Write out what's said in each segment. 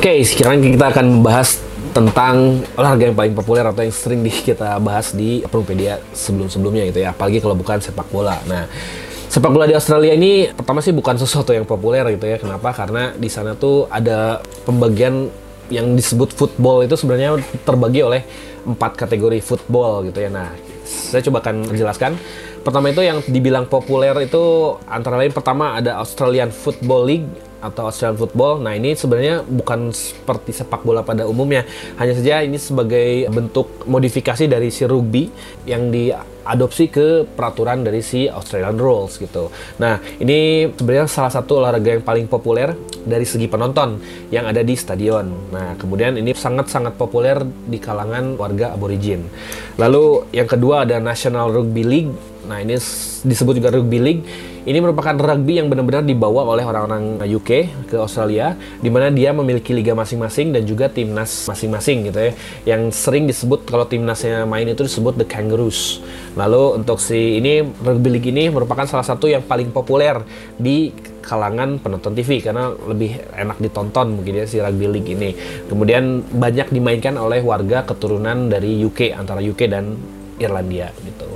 Oke, sekarang kita akan membahas tentang olahraga yang paling populer atau yang sering di, kita bahas di Propedia sebelum-sebelumnya gitu ya, apalagi kalau bukan sepak bola. Nah, sepak bola di Australia ini pertama sih bukan sesuatu yang populer gitu ya. Kenapa? Karena di sana tuh ada pembagian yang disebut football itu sebenarnya terbagi oleh empat kategori football gitu ya. Nah, saya coba akan menjelaskan. Pertama itu yang dibilang populer itu antara lain pertama ada Australian Football League atau Australian Football. Nah ini sebenarnya bukan seperti sepak bola pada umumnya, hanya saja ini sebagai bentuk modifikasi dari si rugby yang diadopsi ke peraturan dari si Australian Rules gitu. Nah ini sebenarnya salah satu olahraga yang paling populer dari segi penonton yang ada di stadion. Nah kemudian ini sangat-sangat populer di kalangan warga aborigin. Lalu yang kedua ada National Rugby League. Nah ini disebut juga Rugby League ini merupakan rugby yang benar-benar dibawa oleh orang-orang UK ke Australia, di mana dia memiliki liga masing-masing dan juga timnas masing-masing gitu ya. Yang sering disebut kalau timnasnya main itu disebut the Kangaroos. Lalu untuk si ini rugby league ini merupakan salah satu yang paling populer di kalangan penonton TV karena lebih enak ditonton mungkin ya si rugby league ini. Kemudian banyak dimainkan oleh warga keturunan dari UK antara UK dan Irlandia gitu.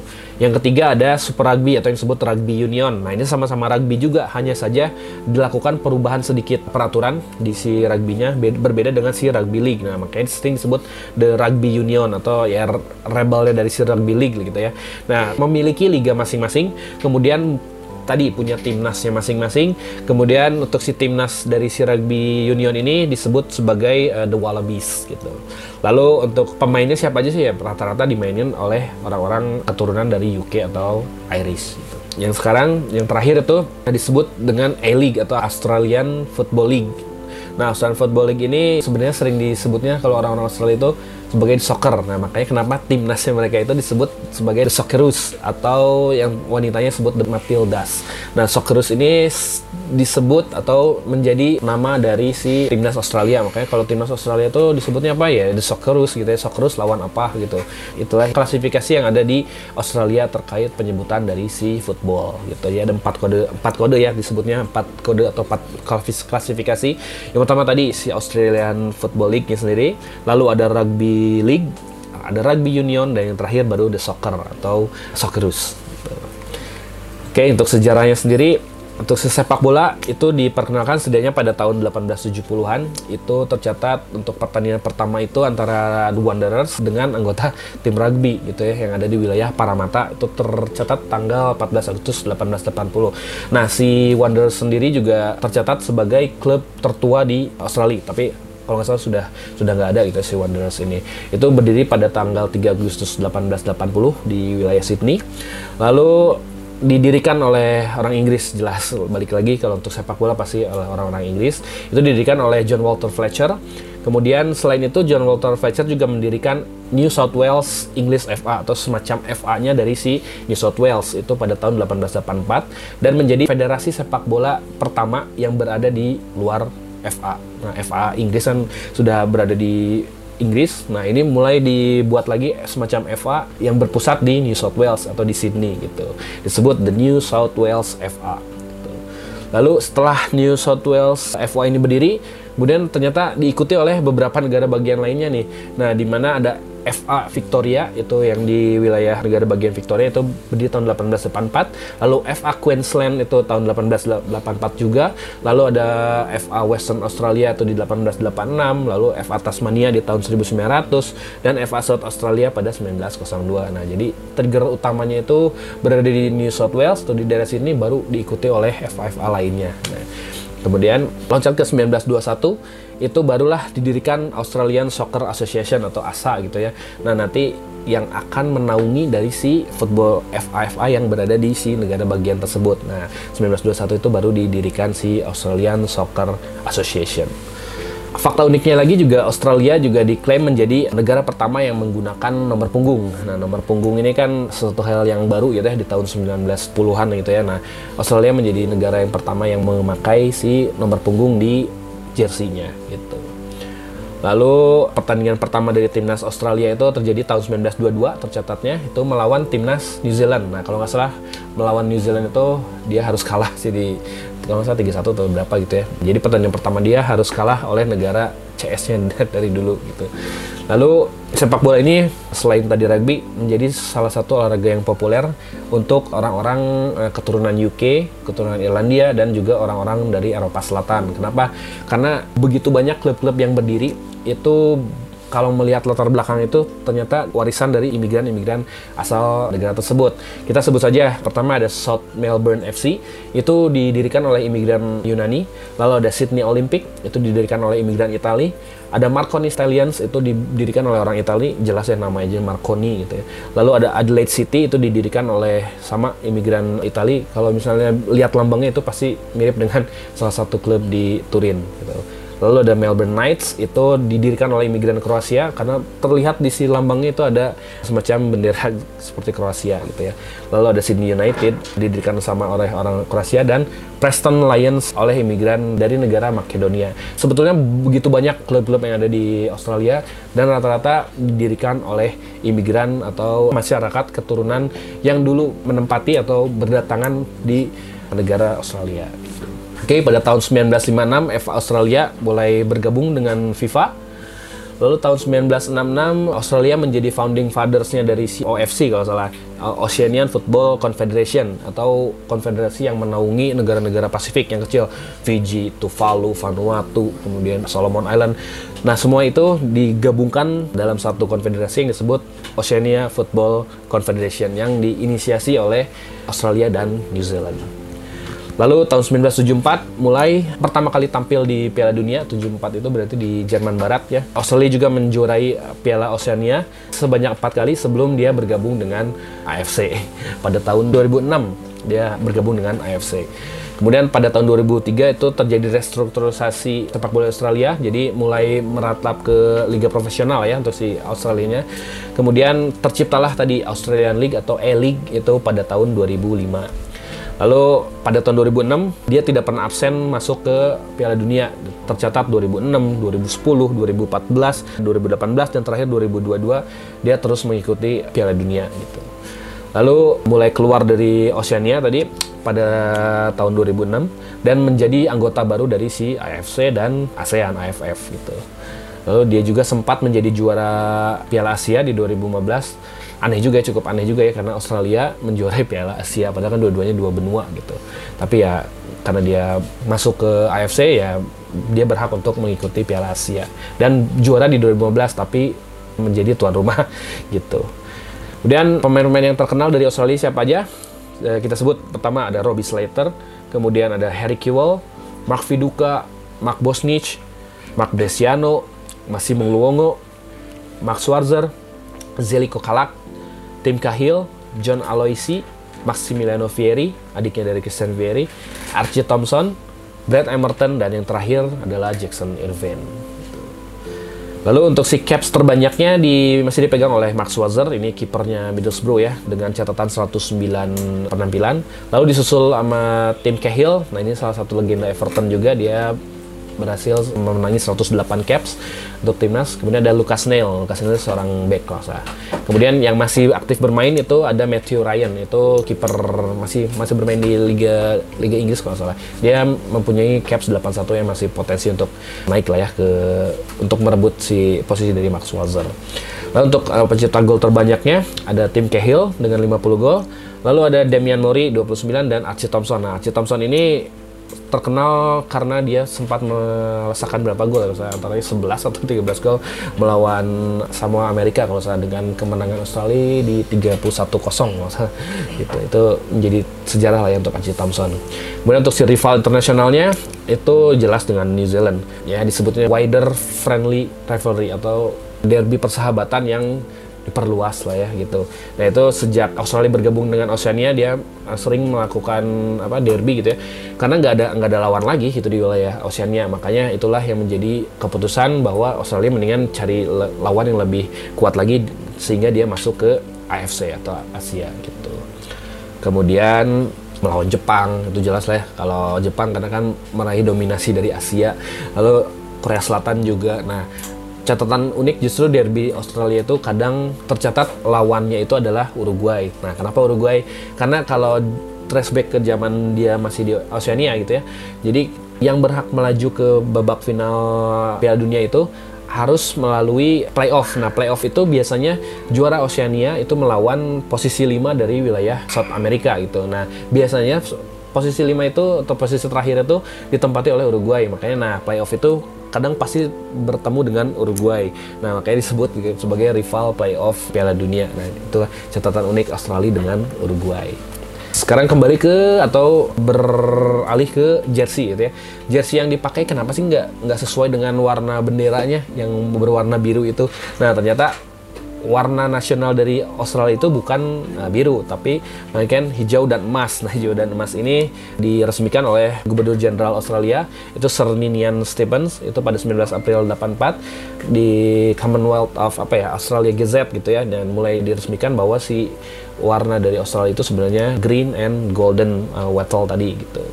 Yang ketiga ada Super Rugby atau yang disebut Rugby Union. Nah ini sama-sama rugby juga, hanya saja dilakukan perubahan sedikit peraturan di si rugbynya berbeda dengan si Rugby League. Nah makanya sering disebut The Rugby Union atau ya rebelnya dari si Rugby League gitu ya. Nah memiliki liga masing-masing, kemudian tadi punya timnasnya masing-masing. Kemudian untuk si timnas dari si rugby union ini disebut sebagai uh, the Wallabies gitu. Lalu untuk pemainnya siapa aja sih ya? Rata-rata dimainin oleh orang-orang keturunan dari UK atau Irish gitu. Yang sekarang yang terakhir itu disebut dengan A-League atau Australian Football League. Nah, Australian Football League ini sebenarnya sering disebutnya kalau orang-orang Australia itu sebagai soccer. Nah, makanya kenapa timnasnya mereka itu disebut sebagai the Socceroos atau yang wanitanya disebut the Matildas. Nah, Socceroos ini disebut atau menjadi nama dari si timnas Australia. Makanya kalau timnas Australia itu disebutnya apa ya? The Socceroos gitu ya. Socceroos lawan apa gitu. Itulah klasifikasi yang ada di Australia terkait penyebutan dari si football gitu ya. Ada empat kode empat kode ya disebutnya empat kode atau empat klasifikasi. Yang pertama tadi si Australian Football League-nya sendiri, lalu ada rugby League, ada Rugby Union, dan yang terakhir baru The Soccer atau Socceroos. Oke, untuk sejarahnya sendiri, untuk sepak bola itu diperkenalkan setidaknya pada tahun 1870-an. Itu tercatat untuk pertandingan pertama itu antara The Wanderers dengan anggota tim rugby gitu ya yang ada di wilayah Paramata. Itu tercatat tanggal 14 Agustus 1880. Nah, si Wanderers sendiri juga tercatat sebagai klub tertua di Australia, tapi kalau nggak salah sudah sudah nggak ada gitu si Wanderers ini. Itu berdiri pada tanggal 3 Agustus 1880 di wilayah Sydney. Lalu didirikan oleh orang Inggris jelas balik lagi kalau untuk sepak bola pasti oleh orang-orang Inggris itu didirikan oleh John Walter Fletcher kemudian selain itu John Walter Fletcher juga mendirikan New South Wales English FA atau semacam FA-nya dari si New South Wales itu pada tahun 1884 dan menjadi federasi sepak bola pertama yang berada di luar FA. Nah, FA Inggris kan sudah berada di Inggris. Nah, ini mulai dibuat lagi semacam FA yang berpusat di New South Wales atau di Sydney gitu. Disebut the New South Wales FA. Lalu setelah New South Wales FA ini berdiri, kemudian ternyata diikuti oleh beberapa negara bagian lainnya nih. Nah, di mana ada FA Victoria itu yang di wilayah negara bagian Victoria itu berdiri tahun 1884 lalu FA Queensland itu tahun 1884 juga. Lalu ada FA Western Australia itu di 1886 lalu FA Tasmania di tahun 1900 dan FA South Australia pada 1902 nah jadi trigger utamanya itu berada di New South Wales atau di daerah sini baru diikuti oleh FA-FA lainnya. Nah, kemudian loncat ke 1921 itu barulah didirikan Australian Soccer Association atau ASA gitu ya. Nah nanti yang akan menaungi dari si football FA yang berada di si negara bagian tersebut. Nah 1921 itu baru didirikan si Australian Soccer Association. Fakta uniknya lagi juga Australia juga diklaim menjadi negara pertama yang menggunakan nomor punggung. Nah, nomor punggung ini kan sesuatu hal yang baru gitu ya di tahun 1910-an gitu ya. Nah, Australia menjadi negara yang pertama yang memakai si nomor punggung di jersey-nya gitu. Lalu pertandingan pertama dari timnas Australia itu terjadi tahun 1922 tercatatnya itu melawan timnas New Zealand. Nah kalau nggak salah melawan New Zealand itu dia harus kalah sih di kalau nggak salah 3-1 atau berapa gitu ya. Jadi pertandingan pertama dia harus kalah oleh negara CS-nya dari dulu gitu. Lalu sepak bola ini selain tadi rugby menjadi salah satu olahraga yang populer untuk orang-orang eh, keturunan UK, keturunan Irlandia dan juga orang-orang dari Eropa Selatan. Kenapa? Karena begitu banyak klub-klub yang berdiri itu kalau melihat latar belakang itu ternyata warisan dari imigran-imigran asal negara tersebut. Kita sebut saja pertama ada South Melbourne FC itu didirikan oleh imigran Yunani, lalu ada Sydney Olympic itu didirikan oleh imigran Italia, ada Marconi Stallions itu didirikan oleh orang Italia, jelas ya namanya aja Marconi gitu ya. Lalu ada Adelaide City itu didirikan oleh sama imigran Italia. Kalau misalnya lihat lambangnya itu pasti mirip dengan salah satu klub di Turin gitu. Lalu ada Melbourne Knights itu didirikan oleh imigran Kroasia karena terlihat di si lambangnya itu ada semacam bendera seperti Kroasia gitu ya. Lalu ada Sydney United didirikan sama oleh orang Kroasia dan Preston Lions oleh imigran dari negara Makedonia. Sebetulnya begitu banyak klub-klub yang ada di Australia dan rata-rata didirikan oleh imigran atau masyarakat keturunan yang dulu menempati atau berdatangan di negara Australia. Oke, pada tahun 1956 FA Australia mulai bergabung dengan FIFA. Lalu tahun 1966 Australia menjadi founding fathers-nya dari OFC kalau salah, Oceanian Football Confederation atau konfederasi yang menaungi negara-negara Pasifik yang kecil, Fiji, Tuvalu, Vanuatu, kemudian Solomon Island. Nah, semua itu digabungkan dalam satu konfederasi yang disebut Oceania Football Confederation yang diinisiasi oleh Australia dan New Zealand. Lalu tahun 1974 mulai pertama kali tampil di Piala Dunia 74 itu berarti di Jerman Barat ya. Australia juga menjuarai Piala Oceania sebanyak empat kali sebelum dia bergabung dengan AFC. Pada tahun 2006 dia bergabung dengan AFC. Kemudian pada tahun 2003 itu terjadi restrukturisasi sepak bola Australia, jadi mulai meratap ke liga profesional ya untuk si Australianya. Kemudian terciptalah tadi Australian League atau A-League itu pada tahun 2005. Lalu pada tahun 2006 dia tidak pernah absen masuk ke Piala Dunia. Tercatat 2006, 2010, 2014, 2018 dan terakhir 2022 dia terus mengikuti Piala Dunia gitu. Lalu mulai keluar dari Oceania tadi pada tahun 2006 dan menjadi anggota baru dari si AFC dan ASEAN AFF gitu. Lalu dia juga sempat menjadi juara Piala Asia di 2015 aneh juga cukup aneh juga ya karena Australia menjuarai Piala Asia padahal kan dua-duanya dua benua gitu. Tapi ya karena dia masuk ke AFC ya dia berhak untuk mengikuti Piala Asia. Dan juara di 2015 tapi menjadi tuan rumah gitu. Kemudian pemain-pemain yang terkenal dari Australia siapa aja? Eh, kita sebut pertama ada Robbie Slater kemudian ada Harry Kewell Mark Viduka Mark Bosnich Mark Bresciano Massimo Luongo Mark Schwarzer Zeliko Kalak Tim Cahill, John Aloisi, Maximiliano Vieri, adiknya dari Christian Vieri, Archie Thompson, Brad Emerton, dan yang terakhir adalah Jackson Irvine. Lalu untuk si caps terbanyaknya di masih dipegang oleh Max Schwarzer, ini kipernya Middlesbrough ya, dengan catatan 109 penampilan. Lalu disusul sama Tim Cahill, nah ini salah satu legenda Everton juga, dia berhasil memenangi 108 caps untuk timnas. Kemudian ada Lucas Neil, Lucas Neil seorang back kalau Kemudian yang masih aktif bermain itu ada Matthew Ryan, itu kiper masih masih bermain di Liga Liga Inggris kalau salah. Dia mempunyai caps 81 yang masih potensi untuk naik lah ya ke untuk merebut si posisi dari Max Schwarzer. Lalu untuk uh, pencipta gol terbanyaknya ada tim Cahill dengan 50 gol. Lalu ada Damian Mori 29 dan Archie Thompson. Nah, Archie Thompson ini terkenal karena dia sempat merasakan berapa gol saya antara 11 atau 13 gol melawan Samoa Amerika kalau saya dengan kemenangan Australia di 31-0 gitu. Itu menjadi sejarah lah ya untuk Archie Thompson. Kemudian untuk si rival internasionalnya itu jelas dengan New Zealand. Ya disebutnya wider friendly rivalry atau derby persahabatan yang diperluas lah ya gitu. Nah itu sejak Australia bergabung dengan Oceania dia uh, sering melakukan apa derby gitu ya, karena nggak ada nggak ada lawan lagi gitu di wilayah Oceania. Makanya itulah yang menjadi keputusan bahwa Australia mendingan cari lawan yang lebih kuat lagi sehingga dia masuk ke AFC atau Asia gitu. Kemudian melawan Jepang itu jelas lah ya kalau Jepang karena kan meraih dominasi dari Asia lalu Korea Selatan juga nah catatan unik justru derby Australia itu kadang tercatat lawannya itu adalah Uruguay. Nah, kenapa Uruguay? Karena kalau flashback ke zaman dia masih di Oceania gitu ya. Jadi yang berhak melaju ke babak final Piala Dunia itu harus melalui playoff. Nah, playoff itu biasanya juara Oceania itu melawan posisi 5 dari wilayah South America gitu. Nah, biasanya posisi 5 itu atau posisi terakhir itu ditempati oleh Uruguay. Makanya nah, playoff itu kadang pasti bertemu dengan Uruguay. Nah, makanya disebut sebagai rival playoff Piala Dunia. Nah, itu catatan unik Australia dengan Uruguay. Sekarang kembali ke atau beralih ke jersey gitu ya. Jersey yang dipakai kenapa sih nggak nggak sesuai dengan warna benderanya yang berwarna biru itu? Nah ternyata warna nasional dari Australia itu bukan uh, biru, tapi melainkan hijau dan emas. Nah, hijau dan emas ini diresmikan oleh Gubernur Jenderal Australia, itu Sir Ninian Stephens, itu pada 19 April 84 di Commonwealth of apa ya Australia Gazette gitu ya, dan mulai diresmikan bahwa si warna dari Australia itu sebenarnya green and golden uh, wattle tadi gitu.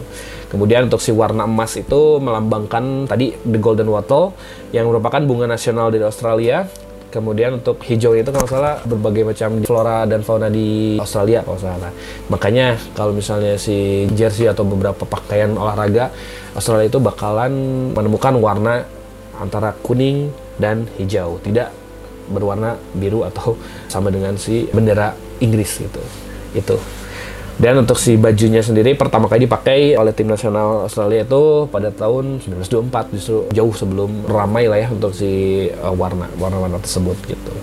Kemudian untuk si warna emas itu melambangkan tadi the golden wattle yang merupakan bunga nasional dari Australia Kemudian untuk hijau itu kalau salah berbagai macam flora dan fauna di Australia kalau salah. Makanya kalau misalnya si jersey atau beberapa pakaian olahraga Australia itu bakalan menemukan warna antara kuning dan hijau, tidak berwarna biru atau sama dengan si bendera Inggris gitu. Itu. Dan untuk si bajunya sendiri pertama kali dipakai oleh tim nasional Australia itu pada tahun 1924 justru jauh sebelum ramai lah ya untuk si uh, warna warna-warna tersebut gitu.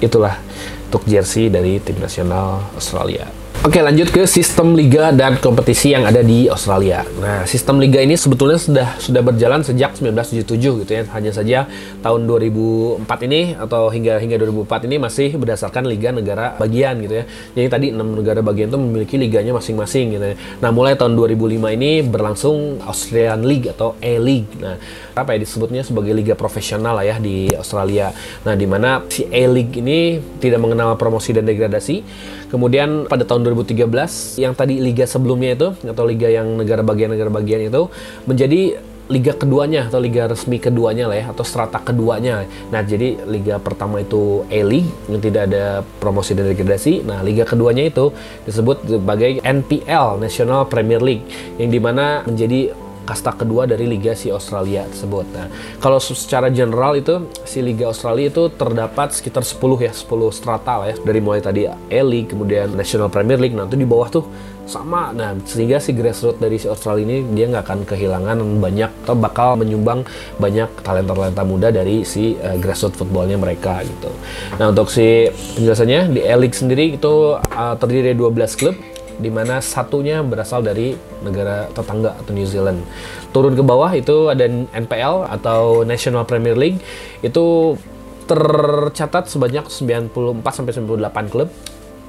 Itulah untuk jersey dari tim nasional Australia. Oke lanjut ke sistem liga dan kompetisi yang ada di Australia. Nah sistem liga ini sebetulnya sudah sudah berjalan sejak 1977 gitu ya. Hanya saja tahun 2004 ini atau hingga hingga 2004 ini masih berdasarkan liga negara bagian gitu ya. Jadi tadi enam negara bagian itu memiliki liganya masing-masing gitu ya. Nah mulai tahun 2005 ini berlangsung Australian League atau A-League. Nah apa ya disebutnya sebagai liga profesional lah ya di Australia. Nah di mana si A-League ini tidak mengenal promosi dan degradasi. Kemudian pada tahun 2013 yang tadi liga sebelumnya itu atau liga yang negara bagian-negara bagian itu menjadi liga keduanya atau liga resmi keduanya lah ya atau strata keduanya. Nah, jadi liga pertama itu A-League yang tidak ada promosi dan degradasi. Nah, liga keduanya itu disebut sebagai NPL National Premier League yang di mana menjadi kasta kedua dari Liga si Australia tersebut. Nah, kalau secara general itu si Liga Australia itu terdapat sekitar 10 ya, 10 strata lah ya. Dari mulai tadi A-League, kemudian National Premier League, nah itu di bawah tuh sama. Nah, sehingga si grassroots dari si Australia ini dia nggak akan kehilangan banyak atau bakal menyumbang banyak talenta-talenta muda dari si uh, grassroots footballnya mereka gitu. Nah, untuk si penjelasannya di A-League sendiri itu uh, terdiri dari 12 klub di mana satunya berasal dari negara tetangga atau New Zealand. Turun ke bawah itu ada NPL atau National Premier League itu tercatat sebanyak 94 sampai 98 klub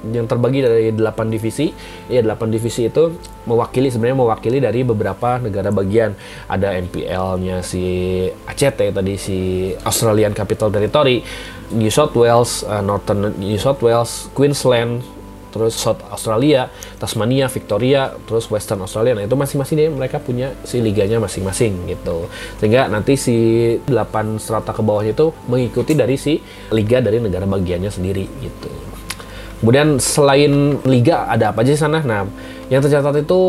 yang terbagi dari 8 divisi. Ya 8 divisi itu mewakili sebenarnya mewakili dari beberapa negara bagian. Ada NPL-nya si ACT tadi si Australian Capital Territory, New South Wales, uh, Northern New South Wales, Queensland, terus South Australia, Tasmania, Victoria, terus Western Australia. Nah, itu masing-masing mereka punya si liganya masing-masing gitu. Sehingga nanti si 8 strata ke bawahnya itu mengikuti dari si liga dari negara bagiannya sendiri gitu. Kemudian selain liga ada apa aja di sana? Nah, yang tercatat itu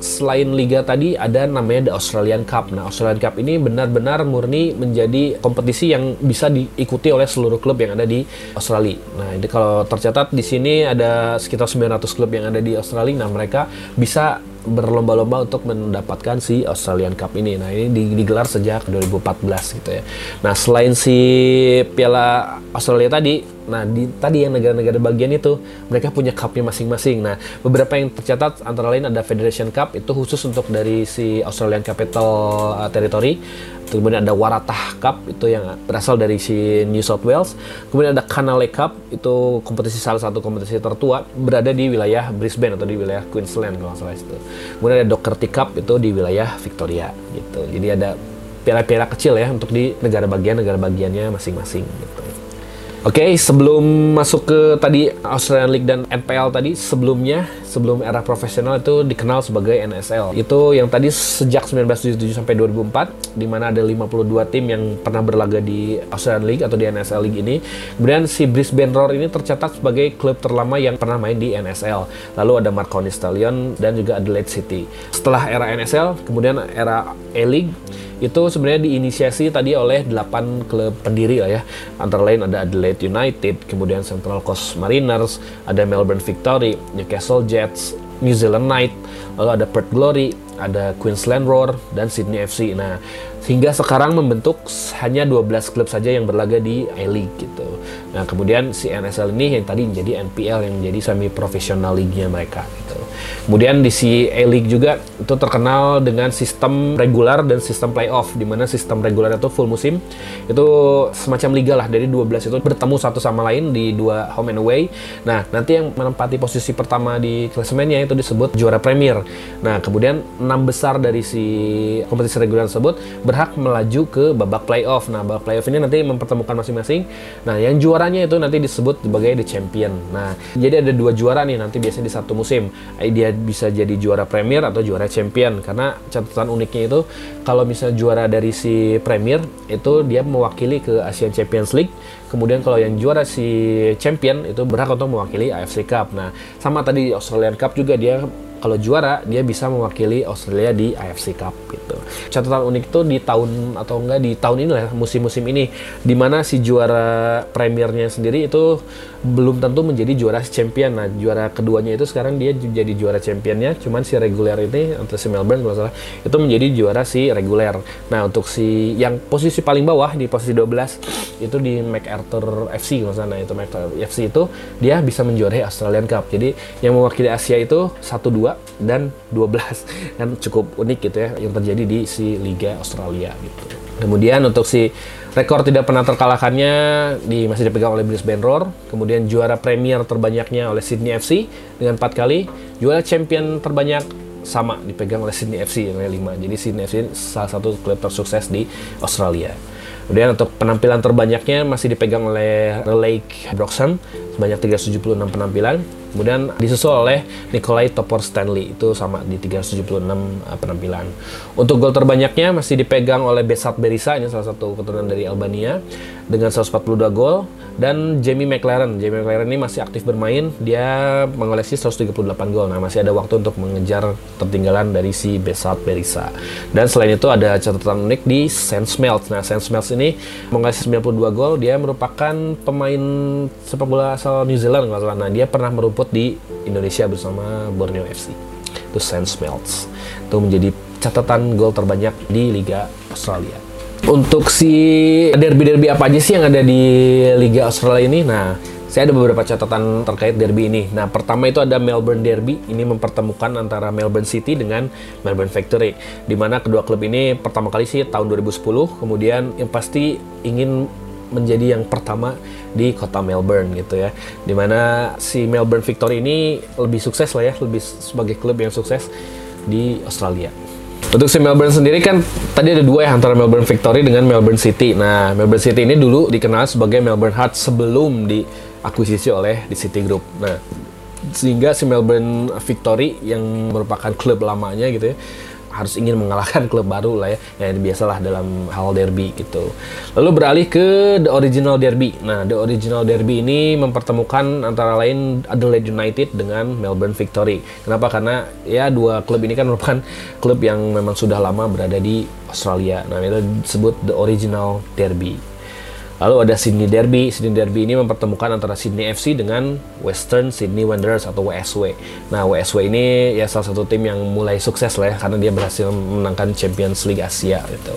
selain liga tadi ada namanya The Australian Cup. Nah, Australian Cup ini benar-benar murni menjadi kompetisi yang bisa diikuti oleh seluruh klub yang ada di Australia. Nah, ini kalau tercatat di sini ada sekitar 900 klub yang ada di Australia. Nah, mereka bisa berlomba-lomba untuk mendapatkan si Australian Cup ini. Nah, ini digelar sejak 2014 gitu ya. Nah, selain si Piala Australia tadi, Nah, di tadi yang negara-negara bagian itu mereka punya cupnya masing-masing. Nah, beberapa yang tercatat antara lain ada Federation Cup itu khusus untuk dari si Australian Capital uh, Territory. Kemudian ada Waratah Cup itu yang berasal dari si New South Wales. Kemudian ada Canale Cup itu kompetisi salah satu kompetisi tertua berada di wilayah Brisbane atau di wilayah Queensland kalau salah itu. Kemudian ada Doherty Cup itu di wilayah Victoria gitu. Jadi ada piala-piala kecil ya untuk di negara bagian negara bagiannya masing-masing gitu. Oke, okay, sebelum masuk ke tadi Australian League dan NPL tadi, sebelumnya, sebelum era profesional itu dikenal sebagai NSL. Itu yang tadi sejak 1977 sampai 2004, di mana ada 52 tim yang pernah berlaga di Australian League atau di NSL League ini. Kemudian si Brisbane Roar ini tercatat sebagai klub terlama yang pernah main di NSL. Lalu ada Marconi Stallion dan juga Adelaide City. Setelah era NSL, kemudian era A-League, itu sebenarnya diinisiasi tadi oleh 8 klub pendiri lah ya. Antara lain ada Adelaide United, kemudian Central Coast Mariners, ada Melbourne Victory, Newcastle Jets, New Zealand Knight, lalu ada Perth Glory, ada Queensland Roar, dan Sydney FC. Nah, hingga sekarang membentuk hanya 12 klub saja yang berlaga di A-League gitu. Nah, kemudian si NSL ini yang tadi menjadi NPL yang menjadi semi profesional league-nya mereka gitu. Kemudian di si A-League juga itu terkenal dengan sistem regular dan sistem playoff di mana sistem regular itu full musim. Itu semacam liga lah dari 12 itu bertemu satu sama lain di dua home and away. Nah, nanti yang menempati posisi pertama di klasemennya itu disebut juara Premier. Nah, kemudian enam besar dari si kompetisi regular tersebut berhak melaju ke babak playoff. Nah, babak playoff ini nanti mempertemukan masing-masing. Nah, yang juara juaranya itu nanti disebut sebagai the champion. Nah, jadi ada dua juara nih nanti biasanya di satu musim. Dia bisa jadi juara Premier atau juara champion karena catatan uniknya itu kalau misalnya juara dari si Premier itu dia mewakili ke Asian Champions League. Kemudian kalau yang juara si champion itu berhak untuk mewakili AFC Cup. Nah, sama tadi Australian Cup juga dia kalau juara dia bisa mewakili Australia di AFC Cup gitu. Catatan unik itu di tahun atau enggak di tahun ini lah musim-musim ini di mana si juara premiernya sendiri itu belum tentu menjadi juara champion. Nah, juara keduanya itu sekarang dia jadi juara championnya, cuman si reguler ini untuk si Melbourne kalau salah itu menjadi juara si reguler. Nah, untuk si yang posisi paling bawah di posisi 12 itu di MacArthur FC kalau salah. Nah, itu MacArthur FC itu dia bisa menjuarai Australian Cup. Jadi yang mewakili Asia itu 1 2 dan 12 kan cukup unik gitu ya yang terjadi di si Liga Australia gitu. Kemudian untuk si rekor tidak pernah terkalahkannya di masih dipegang oleh Brisbane Roar, kemudian juara Premier terbanyaknya oleh Sydney FC dengan 4 kali, juara champion terbanyak sama dipegang oleh Sydney FC oleh 5. Jadi Sydney FC salah satu klub tersukses di Australia. Kemudian untuk penampilan terbanyaknya masih dipegang oleh Lake Broxham sebanyak 376 penampilan. Kemudian disusul oleh Nikolai Topor Stanley itu sama di 376 uh, penampilan. Untuk gol terbanyaknya masih dipegang oleh Besat Berisa ini salah satu keturunan dari Albania dengan 142 gol dan Jamie McLaren. Jamie McLaren ini masih aktif bermain, dia mengoleksi 138 gol. Nah, masih ada waktu untuk mengejar tertinggalan dari si Besat Berisa. Dan selain itu ada catatan unik di Sam Smells. Nah, Sam Smells ini mengoleksi 92 gol, dia merupakan pemain sepak bola asal New Zealand kalau salah. Nah, dia pernah merumput di Indonesia bersama Borneo FC. Itu Sam Smelts. Itu menjadi catatan gol terbanyak di Liga Australia. Untuk si derby-derby apa aja sih yang ada di Liga Australia ini? Nah, saya ada beberapa catatan terkait derby ini. Nah, pertama itu ada Melbourne Derby. Ini mempertemukan antara Melbourne City dengan Melbourne Victory. Di mana kedua klub ini pertama kali sih tahun 2010. Kemudian yang pasti ingin menjadi yang pertama di kota Melbourne gitu ya. Di mana si Melbourne Victory ini lebih sukses lah ya, lebih sebagai klub yang sukses di Australia. Untuk si Melbourne sendiri kan tadi ada dua ya antara Melbourne Victory dengan Melbourne City. Nah, Melbourne City ini dulu dikenal sebagai Melbourne Hearts sebelum diakuisisi oleh di City Group. Nah, sehingga si Melbourne Victory yang merupakan klub lamanya gitu ya harus ingin mengalahkan klub baru lah ya yang biasalah dalam hal derby gitu. Lalu beralih ke the original derby. Nah the original derby ini mempertemukan antara lain Adelaide United dengan Melbourne Victory. Kenapa? Karena ya dua klub ini kan merupakan klub yang memang sudah lama berada di Australia. Nah itu disebut the original derby Lalu ada Sydney Derby. Sydney Derby ini mempertemukan antara Sydney FC dengan Western Sydney Wanderers atau WSW. Nah, WSW ini ya salah satu tim yang mulai sukses lah ya karena dia berhasil memenangkan Champions League Asia gitu.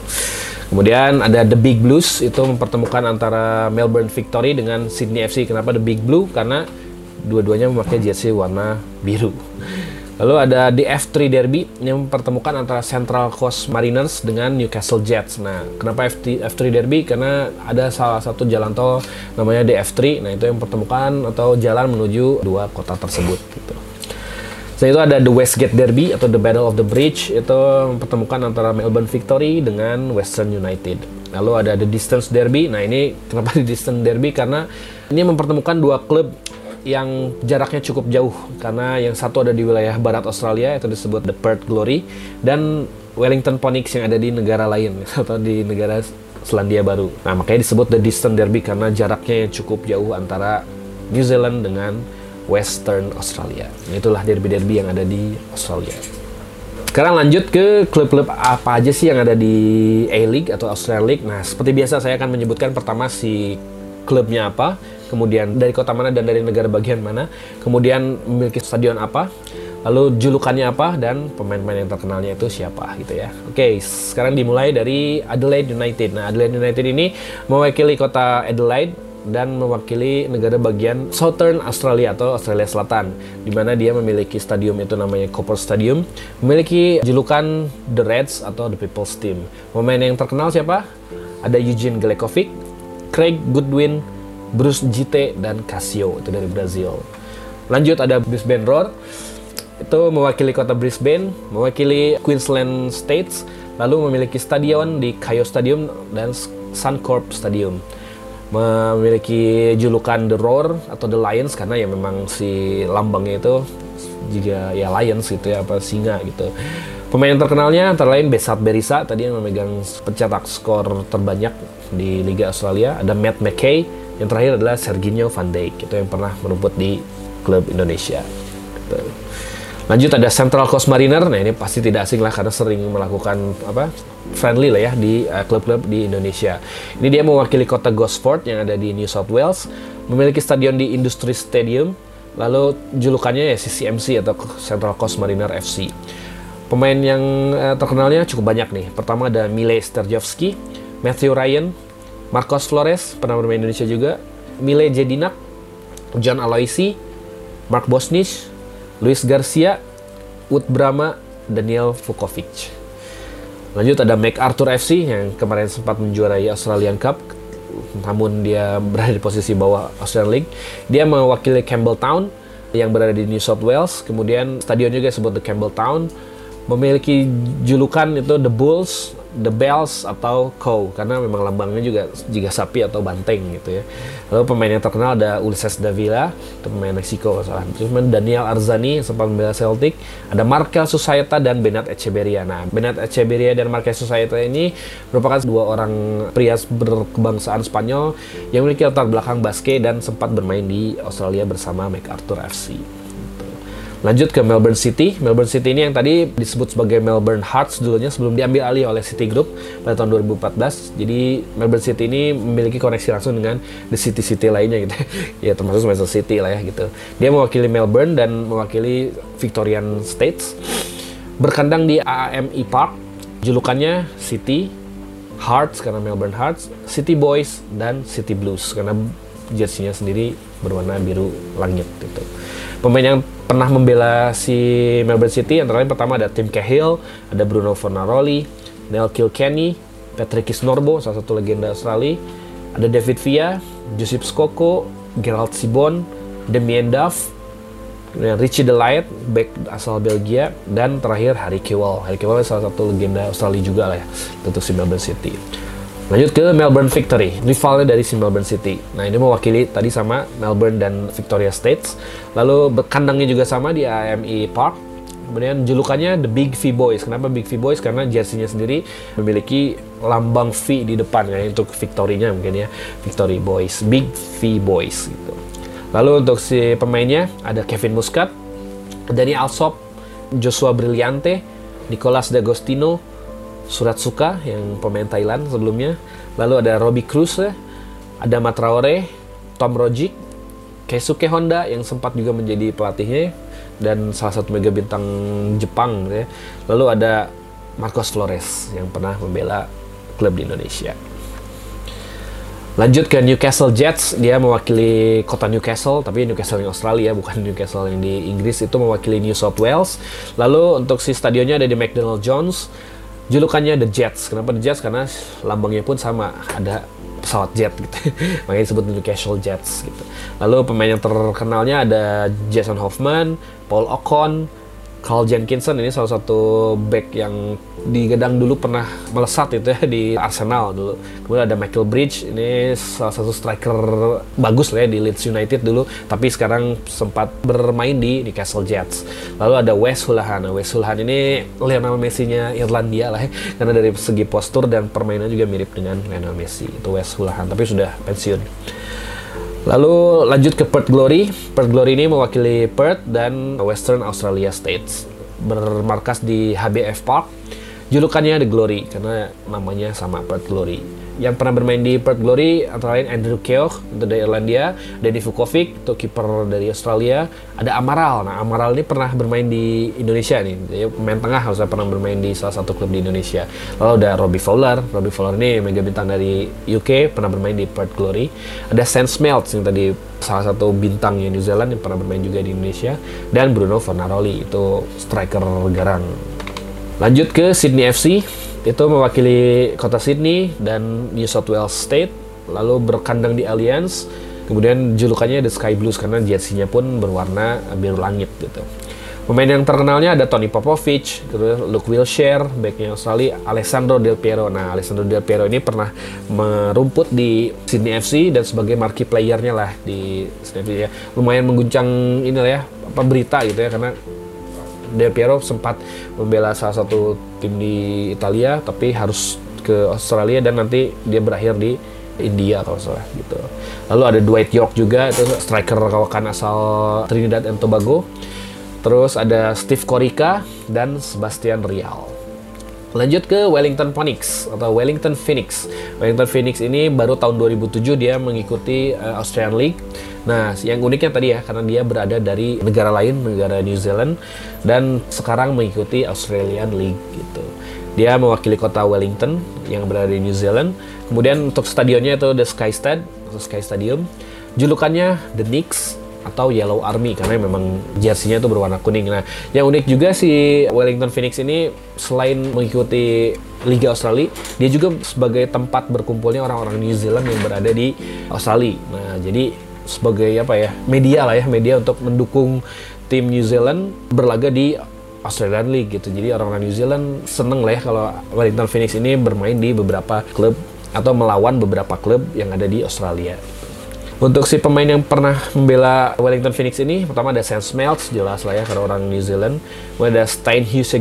Kemudian ada The Big Blues itu mempertemukan antara Melbourne Victory dengan Sydney FC. Kenapa The Big Blue? Karena dua-duanya memakai jersey warna biru. Lalu ada di F3 Derby yang mempertemukan antara Central Coast Mariners dengan Newcastle Jets. Nah, kenapa F3, F3 Derby? Karena ada salah satu jalan tol namanya DF3. Nah, itu yang mempertemukan atau jalan menuju dua kota tersebut gitu. Selain itu ada The Westgate Derby atau The Battle of the Bridge itu mempertemukan antara Melbourne Victory dengan Western United. Lalu ada The Distance Derby. Nah ini kenapa The Distance Derby? Karena ini mempertemukan dua klub yang jaraknya cukup jauh karena yang satu ada di wilayah barat Australia itu disebut the Perth Glory dan Wellington Phoenix yang ada di negara lain atau di negara Selandia Baru. Nah makanya disebut the Distance Derby karena jaraknya yang cukup jauh antara New Zealand dengan Western Australia. Itulah derby-derby yang ada di Australia. Sekarang lanjut ke klub-klub apa aja sih yang ada di A-League atau Australian League. Nah, seperti biasa saya akan menyebutkan pertama si klubnya apa, kemudian dari kota mana dan dari negara bagian mana, kemudian memiliki stadion apa, lalu julukannya apa dan pemain-pemain yang terkenalnya itu siapa gitu ya. Oke, sekarang dimulai dari Adelaide United. Nah, Adelaide United ini mewakili kota Adelaide dan mewakili negara bagian Southern Australia atau Australia Selatan di mana dia memiliki stadium itu namanya Copper Stadium memiliki julukan The Reds atau The People's Team pemain yang terkenal siapa? ada Eugene Glekovic Craig Goodwin Bruce GT dan Casio itu dari Brazil lanjut ada Brisbane Roar itu mewakili kota Brisbane mewakili Queensland States lalu memiliki stadion di Kayo Stadium dan Suncorp Stadium memiliki julukan The Roar atau The Lions karena ya memang si lambangnya itu juga ya Lions gitu ya apa singa gitu. Pemain terkenalnya antara lain Besat Berisa tadi yang memegang pencetak skor terbanyak di Liga Australia. Ada Matt McKay, yang terakhir adalah Serginho Van Dijk itu yang pernah merumput di klub Indonesia. Gitu. Lanjut ada Central Coast Mariner. Nah ini pasti tidak asing lah karena sering melakukan apa friendly lah ya di uh, klub-klub di Indonesia. Ini dia mewakili kota Gosford yang ada di New South Wales, memiliki stadion di Industry Stadium, lalu julukannya ya CCMC atau Central Coast Mariner FC. Pemain yang uh, terkenalnya cukup banyak nih. Pertama ada Mile Sterjovski, Matthew Ryan, Marcos Flores, pernah bermain Indonesia juga, Mile Jedinak, John Aloisi, Mark Bosnich, Luis Garcia, Wood Brahma, Daniel Vukovic. Lanjut ada MacArthur FC yang kemarin sempat menjuarai Australian Cup, namun dia berada di posisi bawah Australian League. Dia mewakili Campbelltown yang berada di New South Wales. Kemudian stadion juga disebut The Campbelltown. Memiliki julukan itu The Bulls the bells atau cow karena memang lambangnya juga jika sapi atau banteng gitu ya. Lalu pemain yang terkenal ada Ulises Davila, itu pemain Meksiko salah. Terus Daniel Arzani sempat membela Celtic, ada Markel Susaeta dan Benat Echeverria. Nah, Benat Echeverria dan Markel Susaeta ini merupakan dua orang pria berkebangsaan Spanyol yang memiliki latar belakang basket dan sempat bermain di Australia bersama MacArthur FC. Lanjut ke Melbourne City. Melbourne City ini yang tadi disebut sebagai Melbourne Hearts dulunya sebelum diambil alih oleh City Group pada tahun 2014. Jadi Melbourne City ini memiliki koneksi langsung dengan the city-city lainnya gitu. ya termasuk Manchester City lah ya gitu. Dia mewakili Melbourne dan mewakili Victorian States. Berkandang di AAMI Park. Julukannya City, Hearts karena Melbourne Hearts, City Boys dan City Blues karena jersinya sendiri berwarna biru langit gitu. Pemain yang pernah membela si Melbourne City antara lain pertama ada Tim Cahill, ada Bruno Fornaroli, Neil Kilkenny, Patrick Norbo, salah satu legenda Australia, ada David Villa, Joseph Skoko, Gerald Sibon, Damien Duff, Richie Delight, back asal Belgia, dan terakhir Harry Kewell. Harry Kewell salah satu legenda Australia juga lah ya, untuk si Melbourne City. Lanjut ke Melbourne Victory, rivalnya dari si Melbourne City. Nah ini mewakili tadi sama Melbourne dan Victoria States. Lalu kandangnya juga sama di AME Park. Kemudian julukannya The Big V Boys. Kenapa Big V Boys? Karena jersinya sendiri memiliki lambang V di depan ya untuk Victory-nya mungkin ya. Victory Boys, Big V Boys gitu. Lalu untuk si pemainnya ada Kevin Muscat, Danny Alsop, Joshua Brillante, Nicolas D'Agostino, Surat Suka yang pemain Thailand sebelumnya. Lalu ada Robbie Cruz, ada Matraore, Tom Rogic, Keisuke Honda yang sempat juga menjadi pelatihnya dan salah satu mega bintang Jepang ya. Lalu ada Marcos Flores yang pernah membela klub di Indonesia. Lanjut ke Newcastle Jets, dia mewakili kota Newcastle, tapi Newcastle yang Australia, bukan Newcastle yang di Inggris, itu mewakili New South Wales. Lalu untuk si stadionnya ada di McDonald Jones, julukannya The Jets. Kenapa The Jets? Karena lambangnya pun sama, ada pesawat jet gitu. Makanya disebut Newcastle Jets gitu. Lalu pemain yang terkenalnya ada Jason Hoffman, Paul Ocon, Carl Jenkinson ini salah satu back yang di Gedang dulu pernah melesat itu ya di Arsenal dulu. Kemudian ada Michael Bridge, ini salah satu striker bagus lah ya di Leeds United dulu, tapi sekarang sempat bermain di Newcastle Jets. Lalu ada Wes Hulahan. Wes Hulahan ini Lionel Messi-nya Irlandia lah ya, karena dari segi postur dan permainan juga mirip dengan Lionel Messi. Itu Wes Hulahan, tapi sudah pensiun. Lalu lanjut ke Perth Glory. Perth Glory ini mewakili Perth dan Western Australia States. Bermarkas di HBF Park. Julukannya The Glory karena namanya sama Perth Glory yang pernah bermain di Perth Glory antara lain Andrew Keogh itu dari Irlandia, Denny Vukovic itu kiper dari Australia, ada Amaral. Nah, Amaral ini pernah bermain di Indonesia nih. Dia pemain tengah harusnya pernah bermain di salah satu klub di Indonesia. Lalu ada Robbie Fowler. Robbie Fowler ini mega bintang dari UK, pernah bermain di Perth Glory. Ada Sam Smelts yang tadi salah satu bintang New Zealand yang pernah bermain juga di Indonesia dan Bruno Fornaroli itu striker garang. Lanjut ke Sydney FC, itu mewakili kota Sydney dan New South Wales State, lalu berkandang di Alliance, kemudian julukannya The Sky Blues karena jersey-nya pun berwarna biru langit gitu. Pemain yang terkenalnya ada Tony Popovich, Luke Wilshere, backnya Australia, Alessandro Del Piero. Nah, Alessandro Del Piero ini pernah merumput di Sydney FC dan sebagai marquee playernya lah di Sydney FC ya. Lumayan mengguncang ini lah ya, apa berita gitu ya karena Del Piero sempat membela salah satu tim di Italia tapi harus ke Australia dan nanti dia berakhir di India kalau salah gitu. Lalu ada Dwight York juga itu striker kawakan asal Trinidad and Tobago. Terus ada Steve Corica dan Sebastian Rial. Lanjut ke Wellington Phoenix atau Wellington Phoenix. Wellington Phoenix ini baru tahun 2007 dia mengikuti uh, Australian League. Nah, yang uniknya tadi ya karena dia berada dari negara lain, negara New Zealand dan sekarang mengikuti Australian League gitu. Dia mewakili kota Wellington yang berada di New Zealand. Kemudian untuk stadionnya itu The Sky Stad atau Sky Stadium. Julukannya The Knicks atau Yellow Army karena memang jersey-nya itu berwarna kuning. Nah, yang unik juga si Wellington Phoenix ini selain mengikuti Liga Australia, dia juga sebagai tempat berkumpulnya orang-orang New Zealand yang berada di Australia. Nah, jadi sebagai apa ya media lah ya media untuk mendukung tim New Zealand berlaga di Australian League gitu. Jadi orang-orang New Zealand seneng lah ya kalau Wellington Phoenix ini bermain di beberapa klub atau melawan beberapa klub yang ada di Australia. Untuk si pemain yang pernah membela Wellington Phoenix ini, pertama ada Sam Smelts, jelas lah ya karena orang New Zealand. Kemudian ada Stein Hughes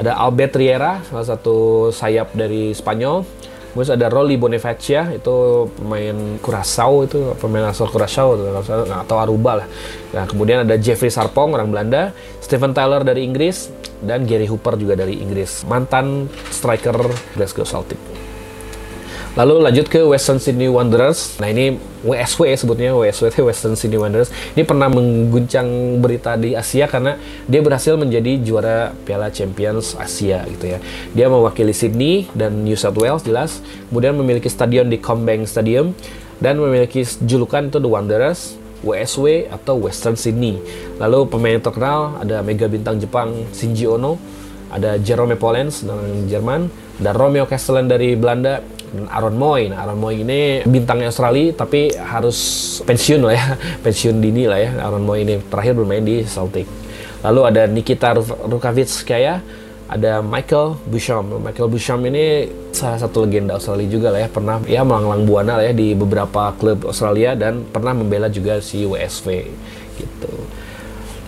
ada Albert Riera, salah satu sayap dari Spanyol. Kemudian ada Rolly Bonifacia, itu pemain Curaçao, itu pemain asal Curaçao atau Aruba lah. Nah, kemudian ada Jeffrey Sarpong, orang Belanda, Stephen Tyler dari Inggris, dan Gary Hooper juga dari Inggris, mantan striker Glasgow Celtic. Lalu lanjut ke Western Sydney Wanderers. Nah ini WSW ya sebutnya WSW Western Sydney Wanderers. Ini pernah mengguncang berita di Asia karena dia berhasil menjadi juara Piala Champions Asia gitu ya. Dia mewakili Sydney dan New South Wales jelas. Kemudian memiliki stadion di Combank Stadium dan memiliki julukan itu The Wanderers. WSW atau Western Sydney. Lalu pemain terkenal ada mega bintang Jepang Shinji Ono, ada Jerome Pollens dari Jerman, dan Romeo Castellan dari Belanda, Aaron Moy. Nah, Aaron Moy ini bintangnya Australia tapi harus pensiun lah ya, pensiun dini lah ya. Aaron Moy ini terakhir bermain di Celtic. Lalu ada Nikita Rukavitskaya, ada Michael Busham. Michael Busham ini salah satu legenda Australia juga lah ya, pernah ya melanglang buana lah ya di beberapa klub Australia dan pernah membela juga si WSV gitu.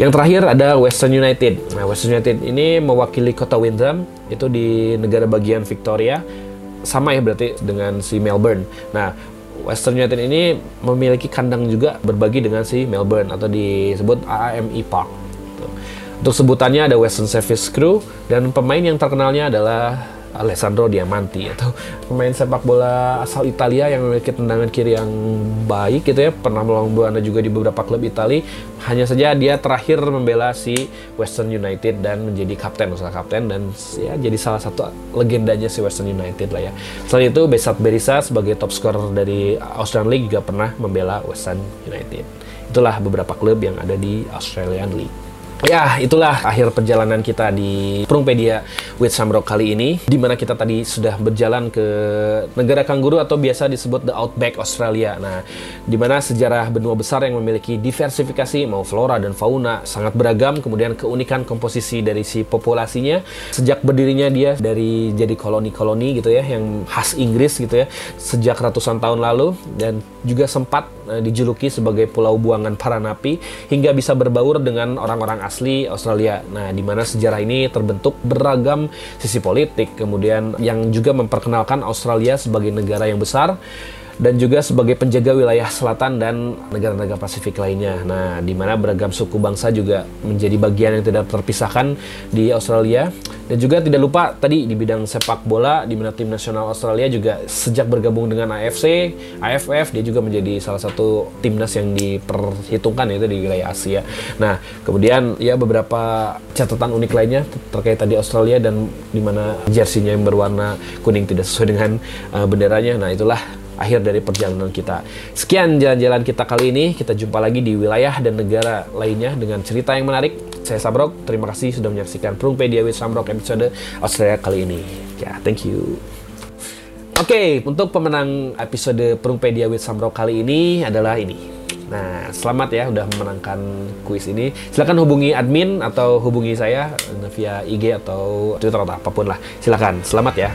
Yang terakhir ada Western United. Nah, Western United ini mewakili kota Windham itu di negara bagian Victoria sama ya berarti dengan si Melbourne. Nah, Western United ini memiliki kandang juga berbagi dengan si Melbourne atau disebut AAMI Park. Untuk sebutannya ada Western Service Crew dan pemain yang terkenalnya adalah Alessandro Diamanti atau pemain sepak bola asal Italia yang memiliki tendangan kiri yang baik gitu ya. Pernah melawan buana juga di beberapa klub Italia hanya saja dia terakhir membela si Western United dan menjadi kapten masalah kapten dan ya jadi salah satu legendanya si Western United lah ya. Selain itu Besat Berisa sebagai top scorer dari Australian League juga pernah membela Western United. Itulah beberapa klub yang ada di Australian League Ya, itulah akhir perjalanan kita di Prungpedia with Samrock kali ini, di mana kita tadi sudah berjalan ke negara kanguru atau biasa disebut the Outback Australia. Nah, di mana sejarah benua besar yang memiliki diversifikasi mau flora dan fauna sangat beragam, kemudian keunikan komposisi dari si populasinya sejak berdirinya dia dari jadi koloni-koloni gitu ya, yang khas Inggris gitu ya, sejak ratusan tahun lalu dan juga sempat dijuluki sebagai pulau buangan para napi hingga bisa berbaur dengan orang-orang asli Australia. Nah, di mana sejarah ini terbentuk beragam sisi politik, kemudian yang juga memperkenalkan Australia sebagai negara yang besar dan juga sebagai penjaga wilayah selatan dan negara-negara Pasifik lainnya. Nah, di mana beragam suku bangsa juga menjadi bagian yang tidak terpisahkan di Australia. Dan juga tidak lupa tadi di bidang sepak bola, di mana tim nasional Australia juga sejak bergabung dengan AFC, AFF, dia juga menjadi salah satu timnas yang diperhitungkan yaitu di wilayah Asia. Nah, kemudian ya beberapa catatan unik lainnya terkait tadi Australia dan di mana jersinya yang berwarna kuning tidak sesuai dengan uh, benderanya. Nah, itulah akhir dari perjalanan kita. Sekian jalan-jalan kita kali ini. Kita jumpa lagi di wilayah dan negara lainnya dengan cerita yang menarik. Saya Sabrok, terima kasih sudah menyaksikan Prungpedia with Samrok episode Australia kali ini. Ya, yeah, thank you. Oke, okay, untuk pemenang episode Prungpedia with Samrok kali ini adalah ini. Nah, selamat ya udah memenangkan kuis ini. Silahkan hubungi admin atau hubungi saya via IG atau Twitter atau apa pun lah. Silahkan, selamat ya.